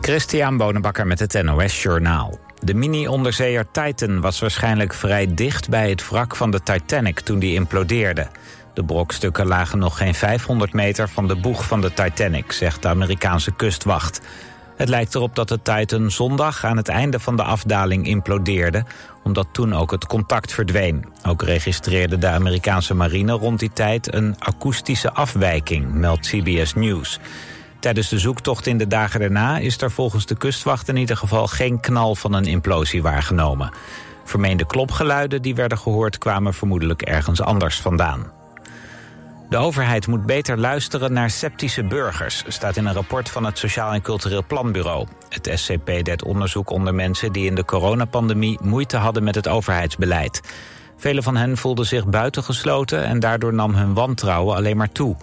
Christian Bonenbakker met het NOS Journaal. De mini-onderzeeër Titan was waarschijnlijk vrij dicht bij het wrak van de Titanic toen die implodeerde. De brokstukken lagen nog geen 500 meter van de boeg van de Titanic, zegt de Amerikaanse kustwacht. Het lijkt erop dat de Titan zondag aan het einde van de afdaling implodeerde... omdat toen ook het contact verdween. Ook registreerde de Amerikaanse marine rond die tijd een akoestische afwijking, meldt CBS News. Tijdens de zoektocht in de dagen daarna is er volgens de kustwacht in ieder geval geen knal van een implosie waargenomen. Vermeende klopgeluiden die werden gehoord kwamen vermoedelijk ergens anders vandaan. De overheid moet beter luisteren naar sceptische burgers, staat in een rapport van het Sociaal en Cultureel Planbureau. Het SCP deed onderzoek onder mensen die in de coronapandemie moeite hadden met het overheidsbeleid. Velen van hen voelden zich buitengesloten en daardoor nam hun wantrouwen alleen maar toe.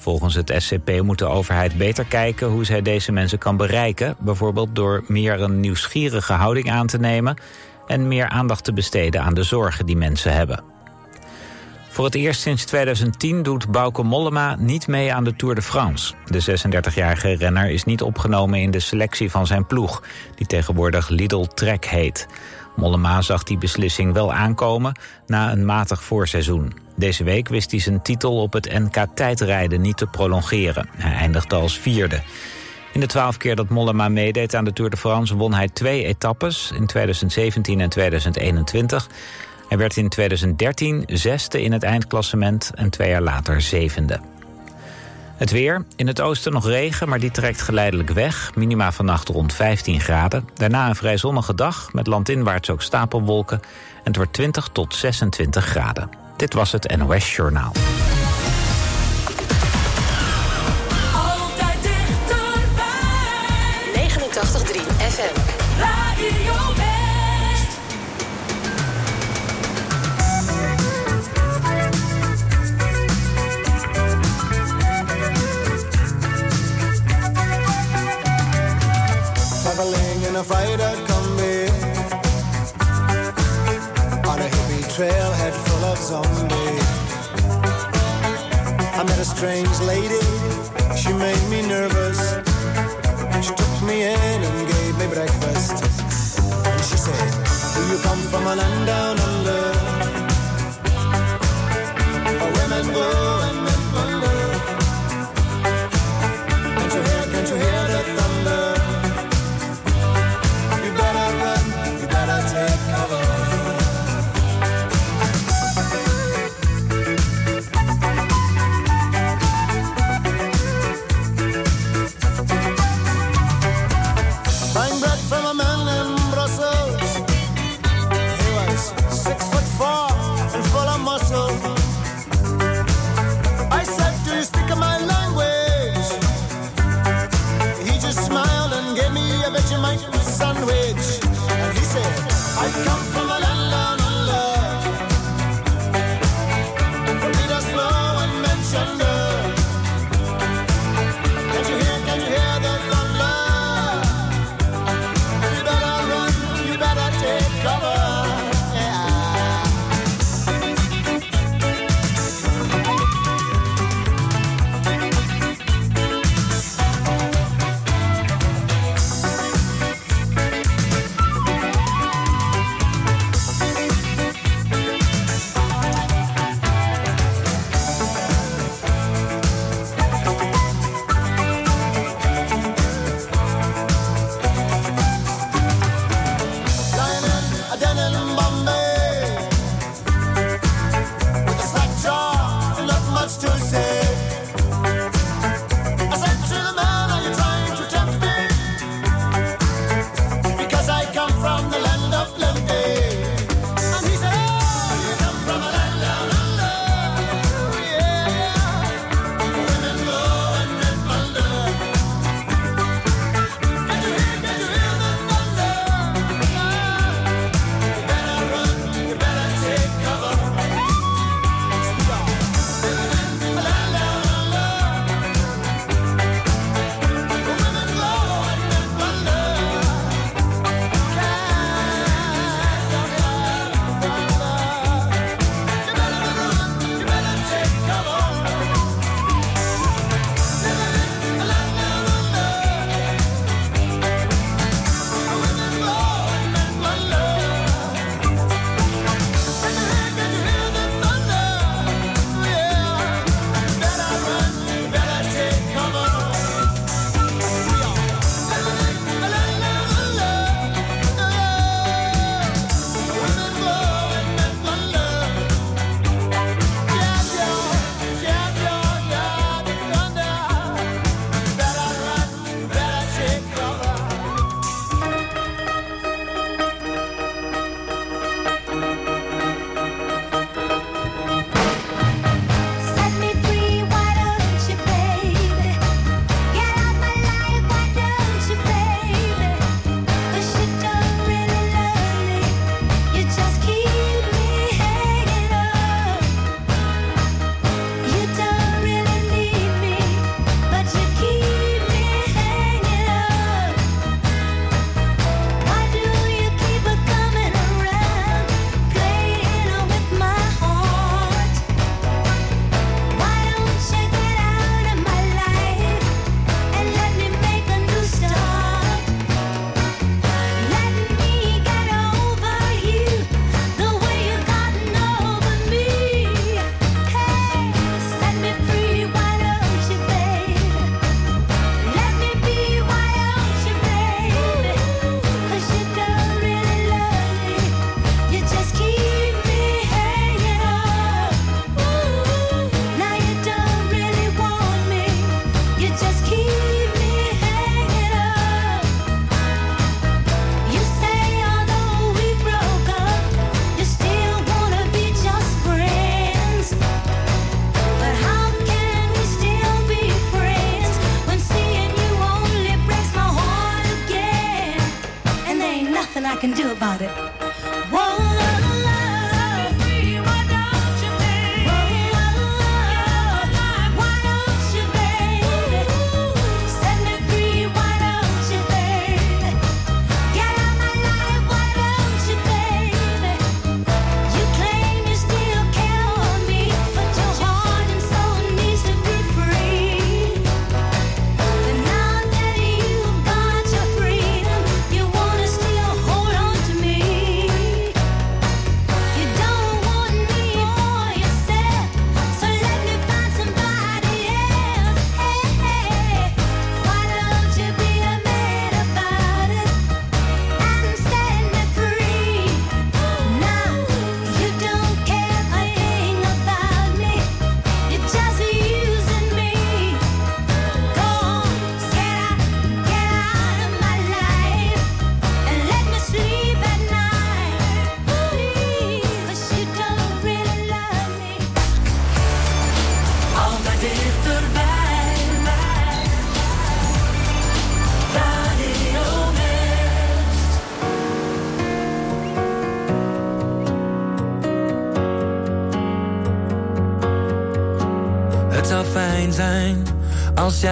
Volgens het SCP moet de overheid beter kijken hoe zij deze mensen kan bereiken, bijvoorbeeld door meer een nieuwsgierige houding aan te nemen en meer aandacht te besteden aan de zorgen die mensen hebben. Voor het eerst sinds 2010 doet Bauke Mollema niet mee aan de Tour de France. De 36-jarige renner is niet opgenomen in de selectie van zijn ploeg... die tegenwoordig Lidl Trek heet. Mollema zag die beslissing wel aankomen na een matig voorseizoen. Deze week wist hij zijn titel op het NK tijdrijden niet te prolongeren. Hij eindigde als vierde. In de twaalf keer dat Mollema meedeed aan de Tour de France... won hij twee etappes in 2017 en 2021... Hij werd in 2013 zesde in het eindklassement en twee jaar later zevende. Het weer. In het oosten nog regen, maar die trekt geleidelijk weg. Minima vannacht rond 15 graden. Daarna een vrij zonnige dag met landinwaarts ook stapelwolken. En het wordt 20 tot 26 graden. Dit was het NOS Journaal. Altijd dichterbij. 89.3 FM. Radio a freighter combi on a hippie trailhead full of zombies. I met a strange lady, she made me nervous. She took me in and gave me breakfast. And she said, Do you come from a land down under? Where women go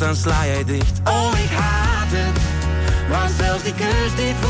dan sla jij dicht. Oh, ik haat het, want zelfs die kus die voelt.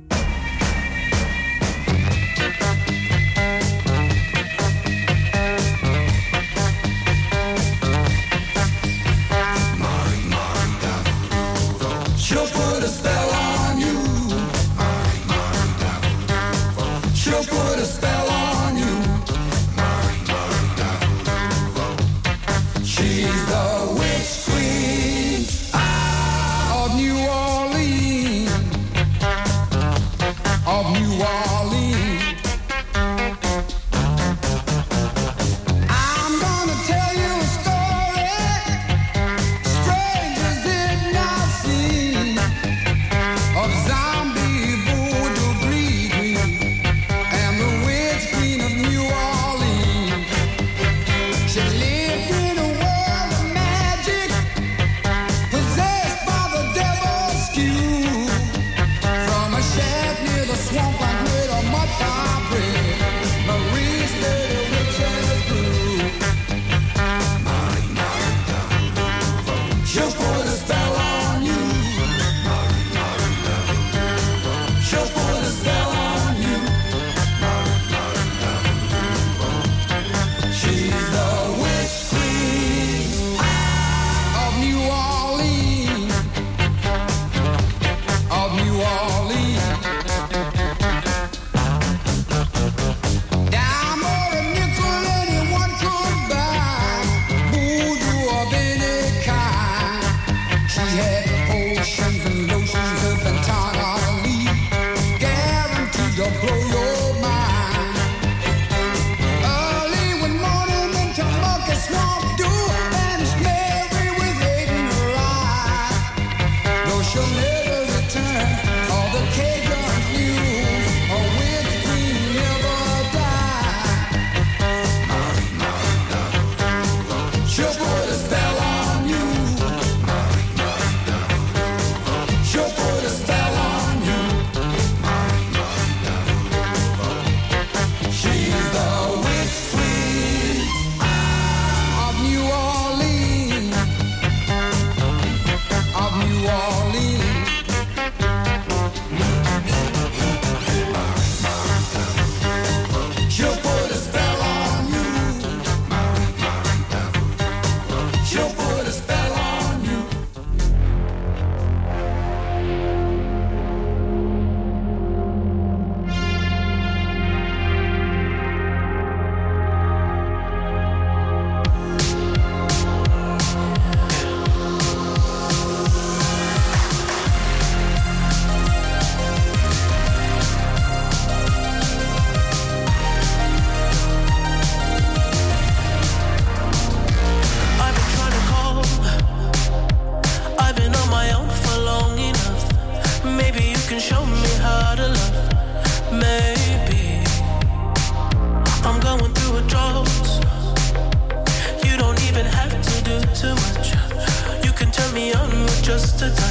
Just a touch,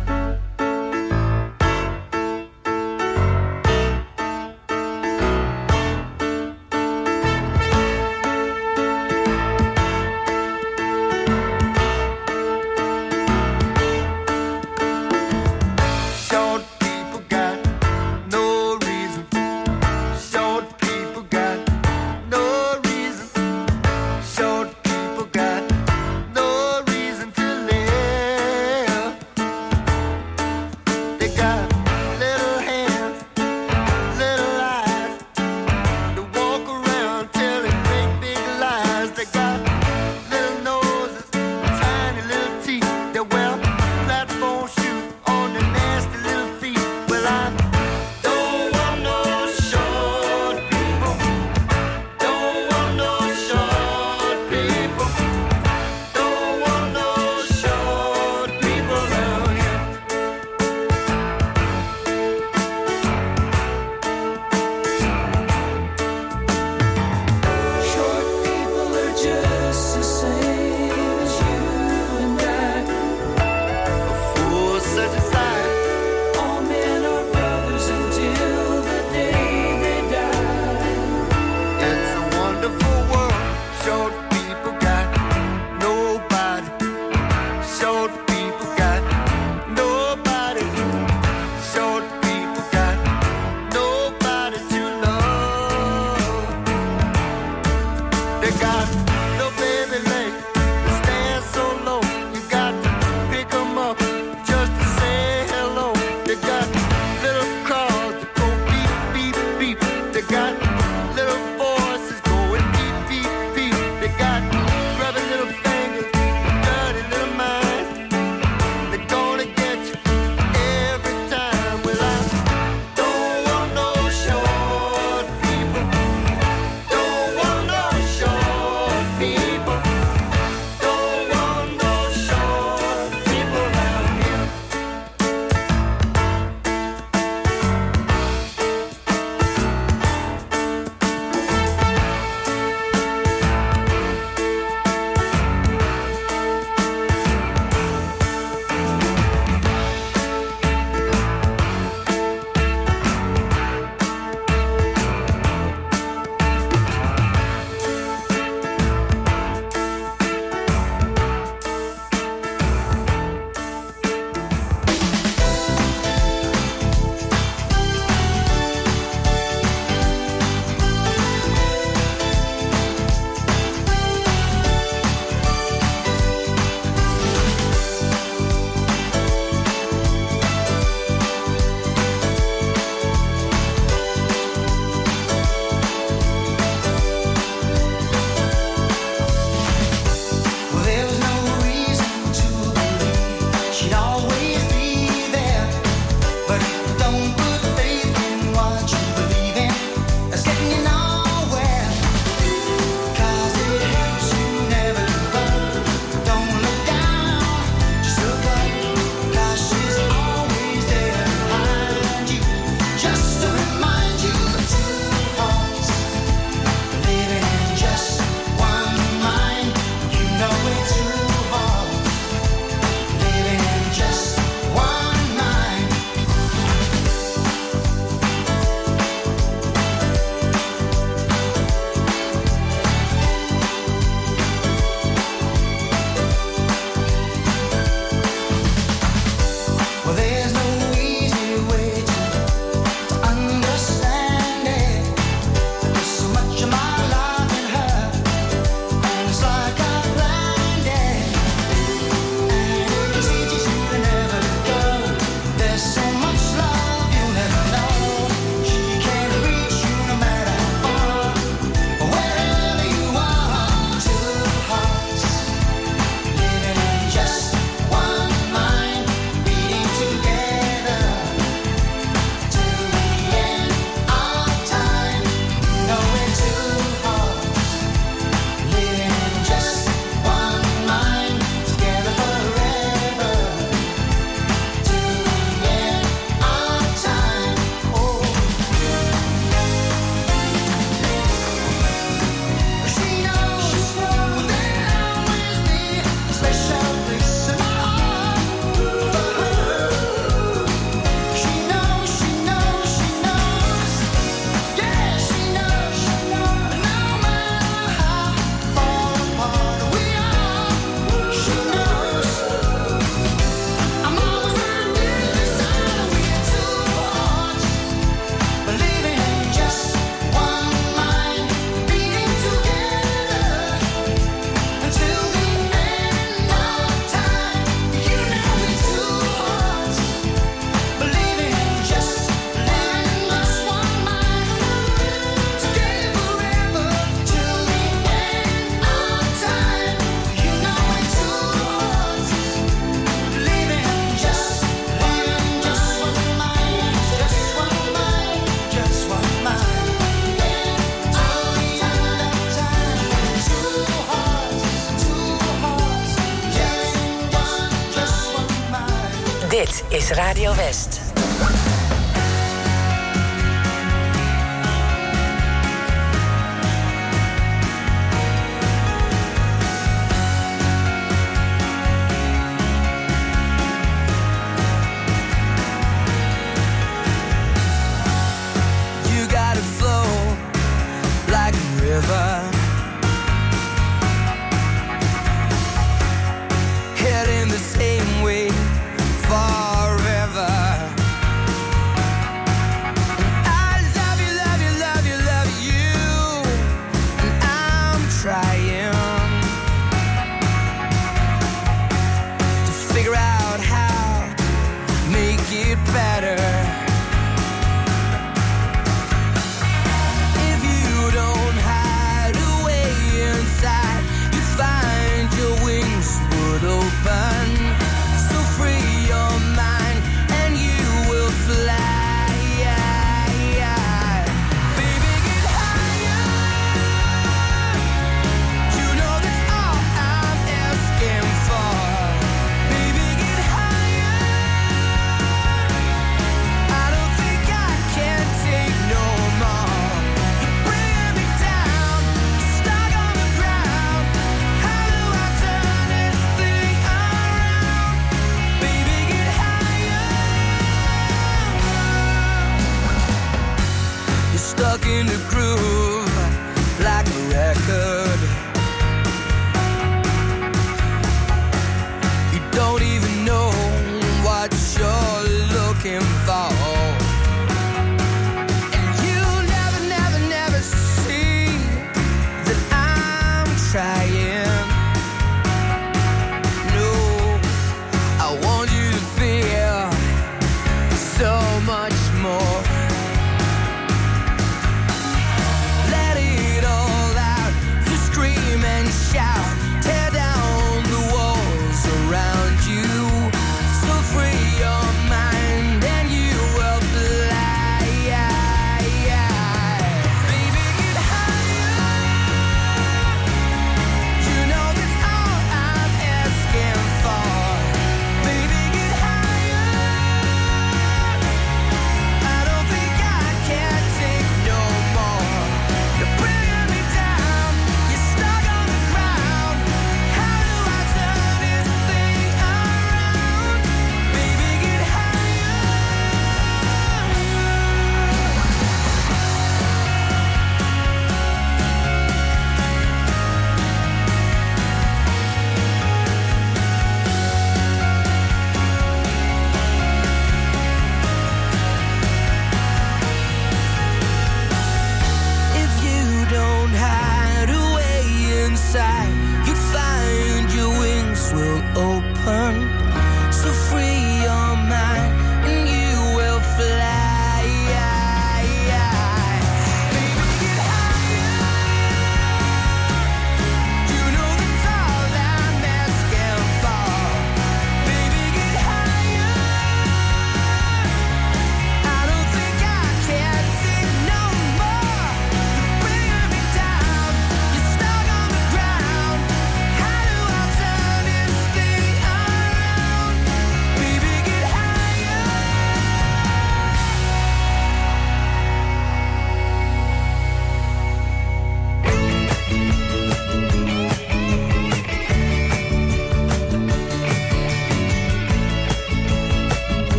know it's true.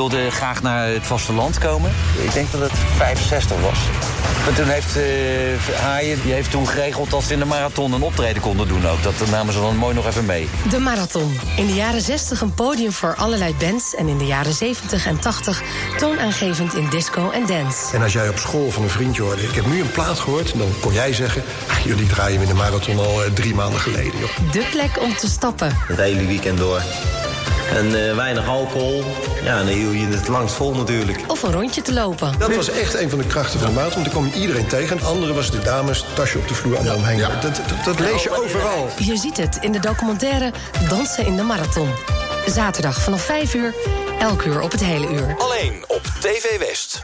wilde graag naar het vasteland komen. Ik denk dat het 65 was. En toen heeft eh Haaien die heeft toen geregeld dat ze in de marathon een optreden konden doen ook. Dat namen ze dan mooi nog even mee. De Marathon. In de jaren 60 een podium voor allerlei bands... en in de jaren 70 en 80 toonaangevend in disco en dance. En als jij op school van een vriendje hoorde... ik heb nu een plaat gehoord, dan kon jij zeggen... "Ah, jullie draaien in de marathon al eh, drie maanden geleden. Joh. De plek om te stappen. Het hele weekend door. En eh, weinig alcohol. Ja, dan hield je het langst vol natuurlijk. Of een rondje te lopen. Dat was echt een van de krachten van de marathon. Want dan kom je iedereen tegen. En het andere was de dames, tasje op de vloer, allemaal omheen. Dat, dat, dat lees je overal. Je ziet het in de documentaire Dansen in de Marathon. Zaterdag vanaf 5 uur, elk uur op het hele uur. Alleen op TV West.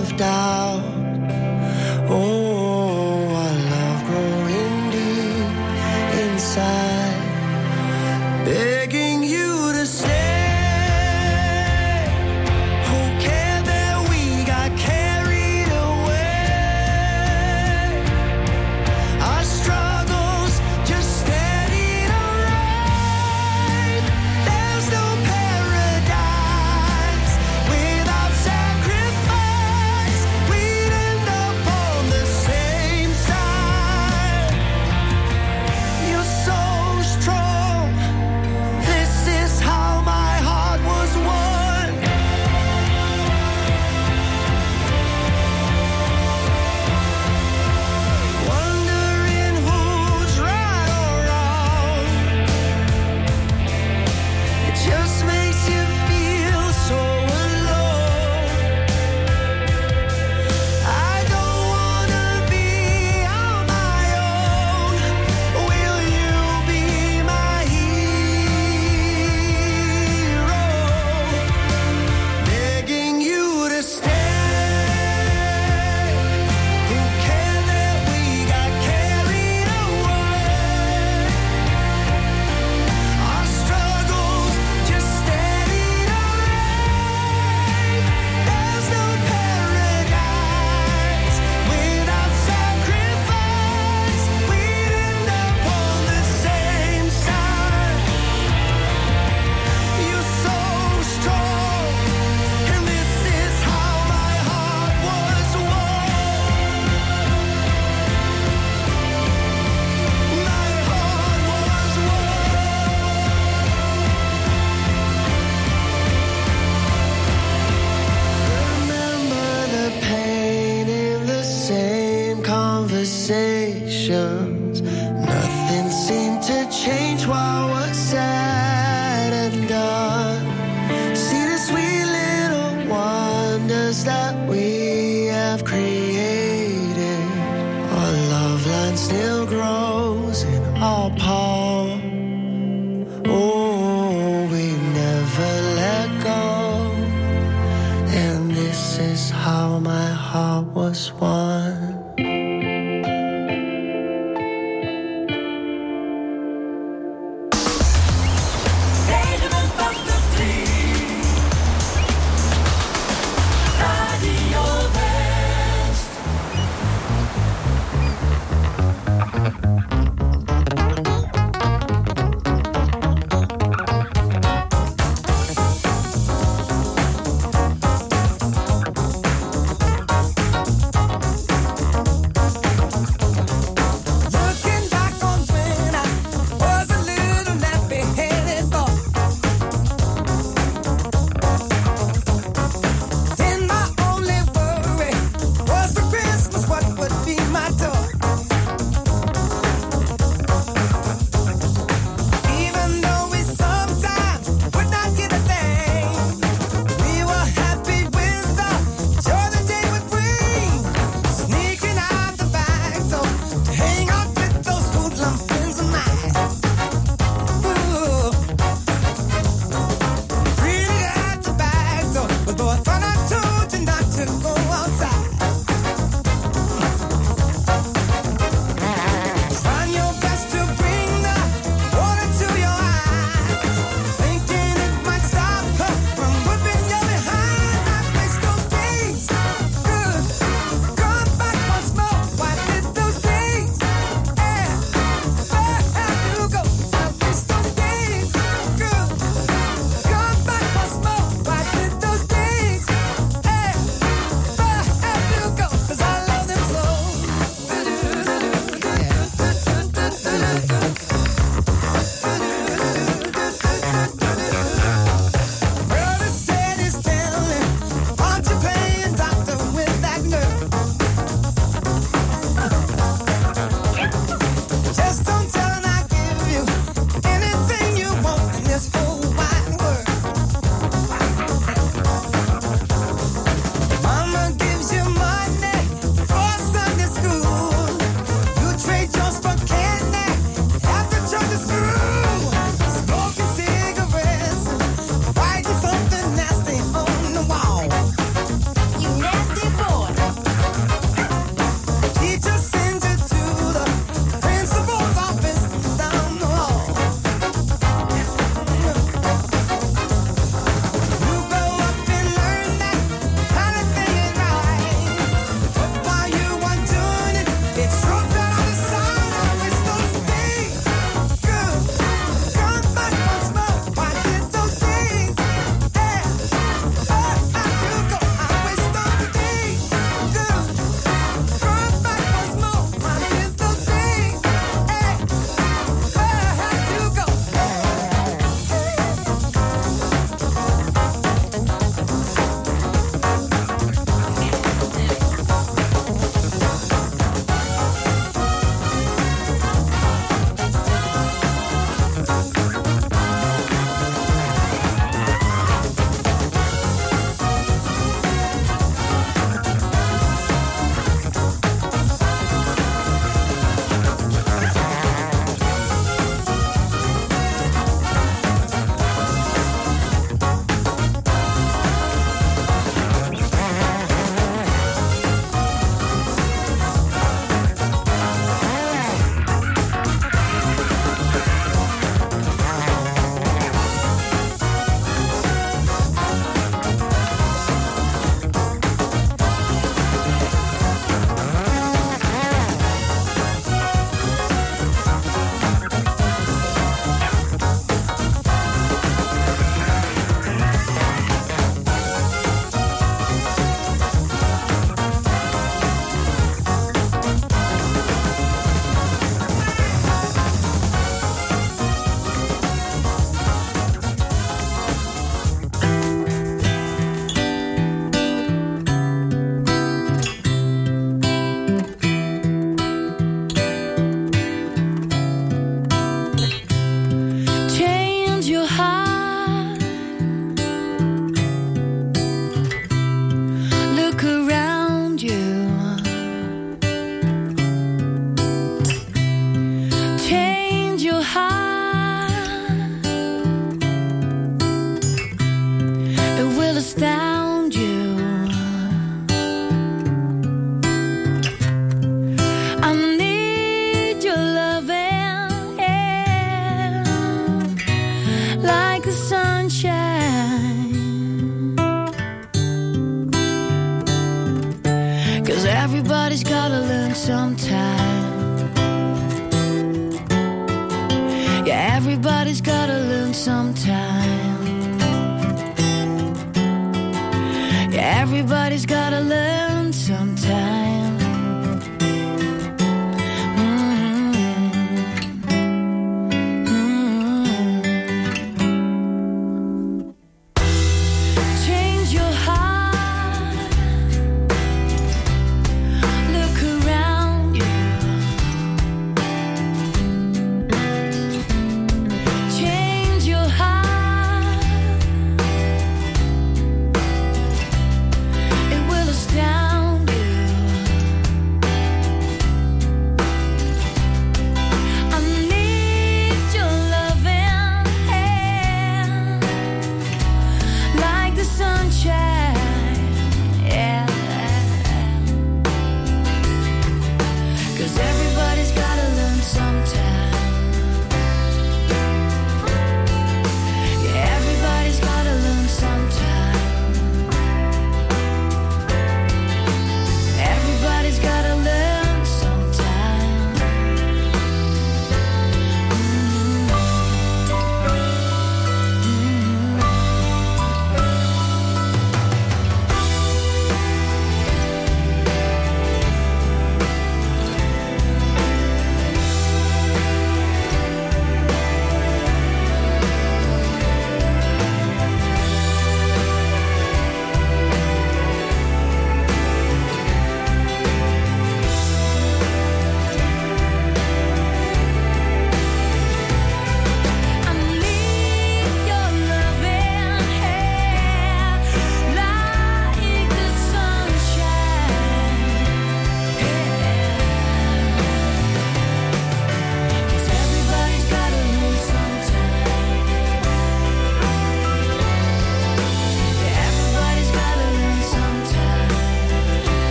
self doubt.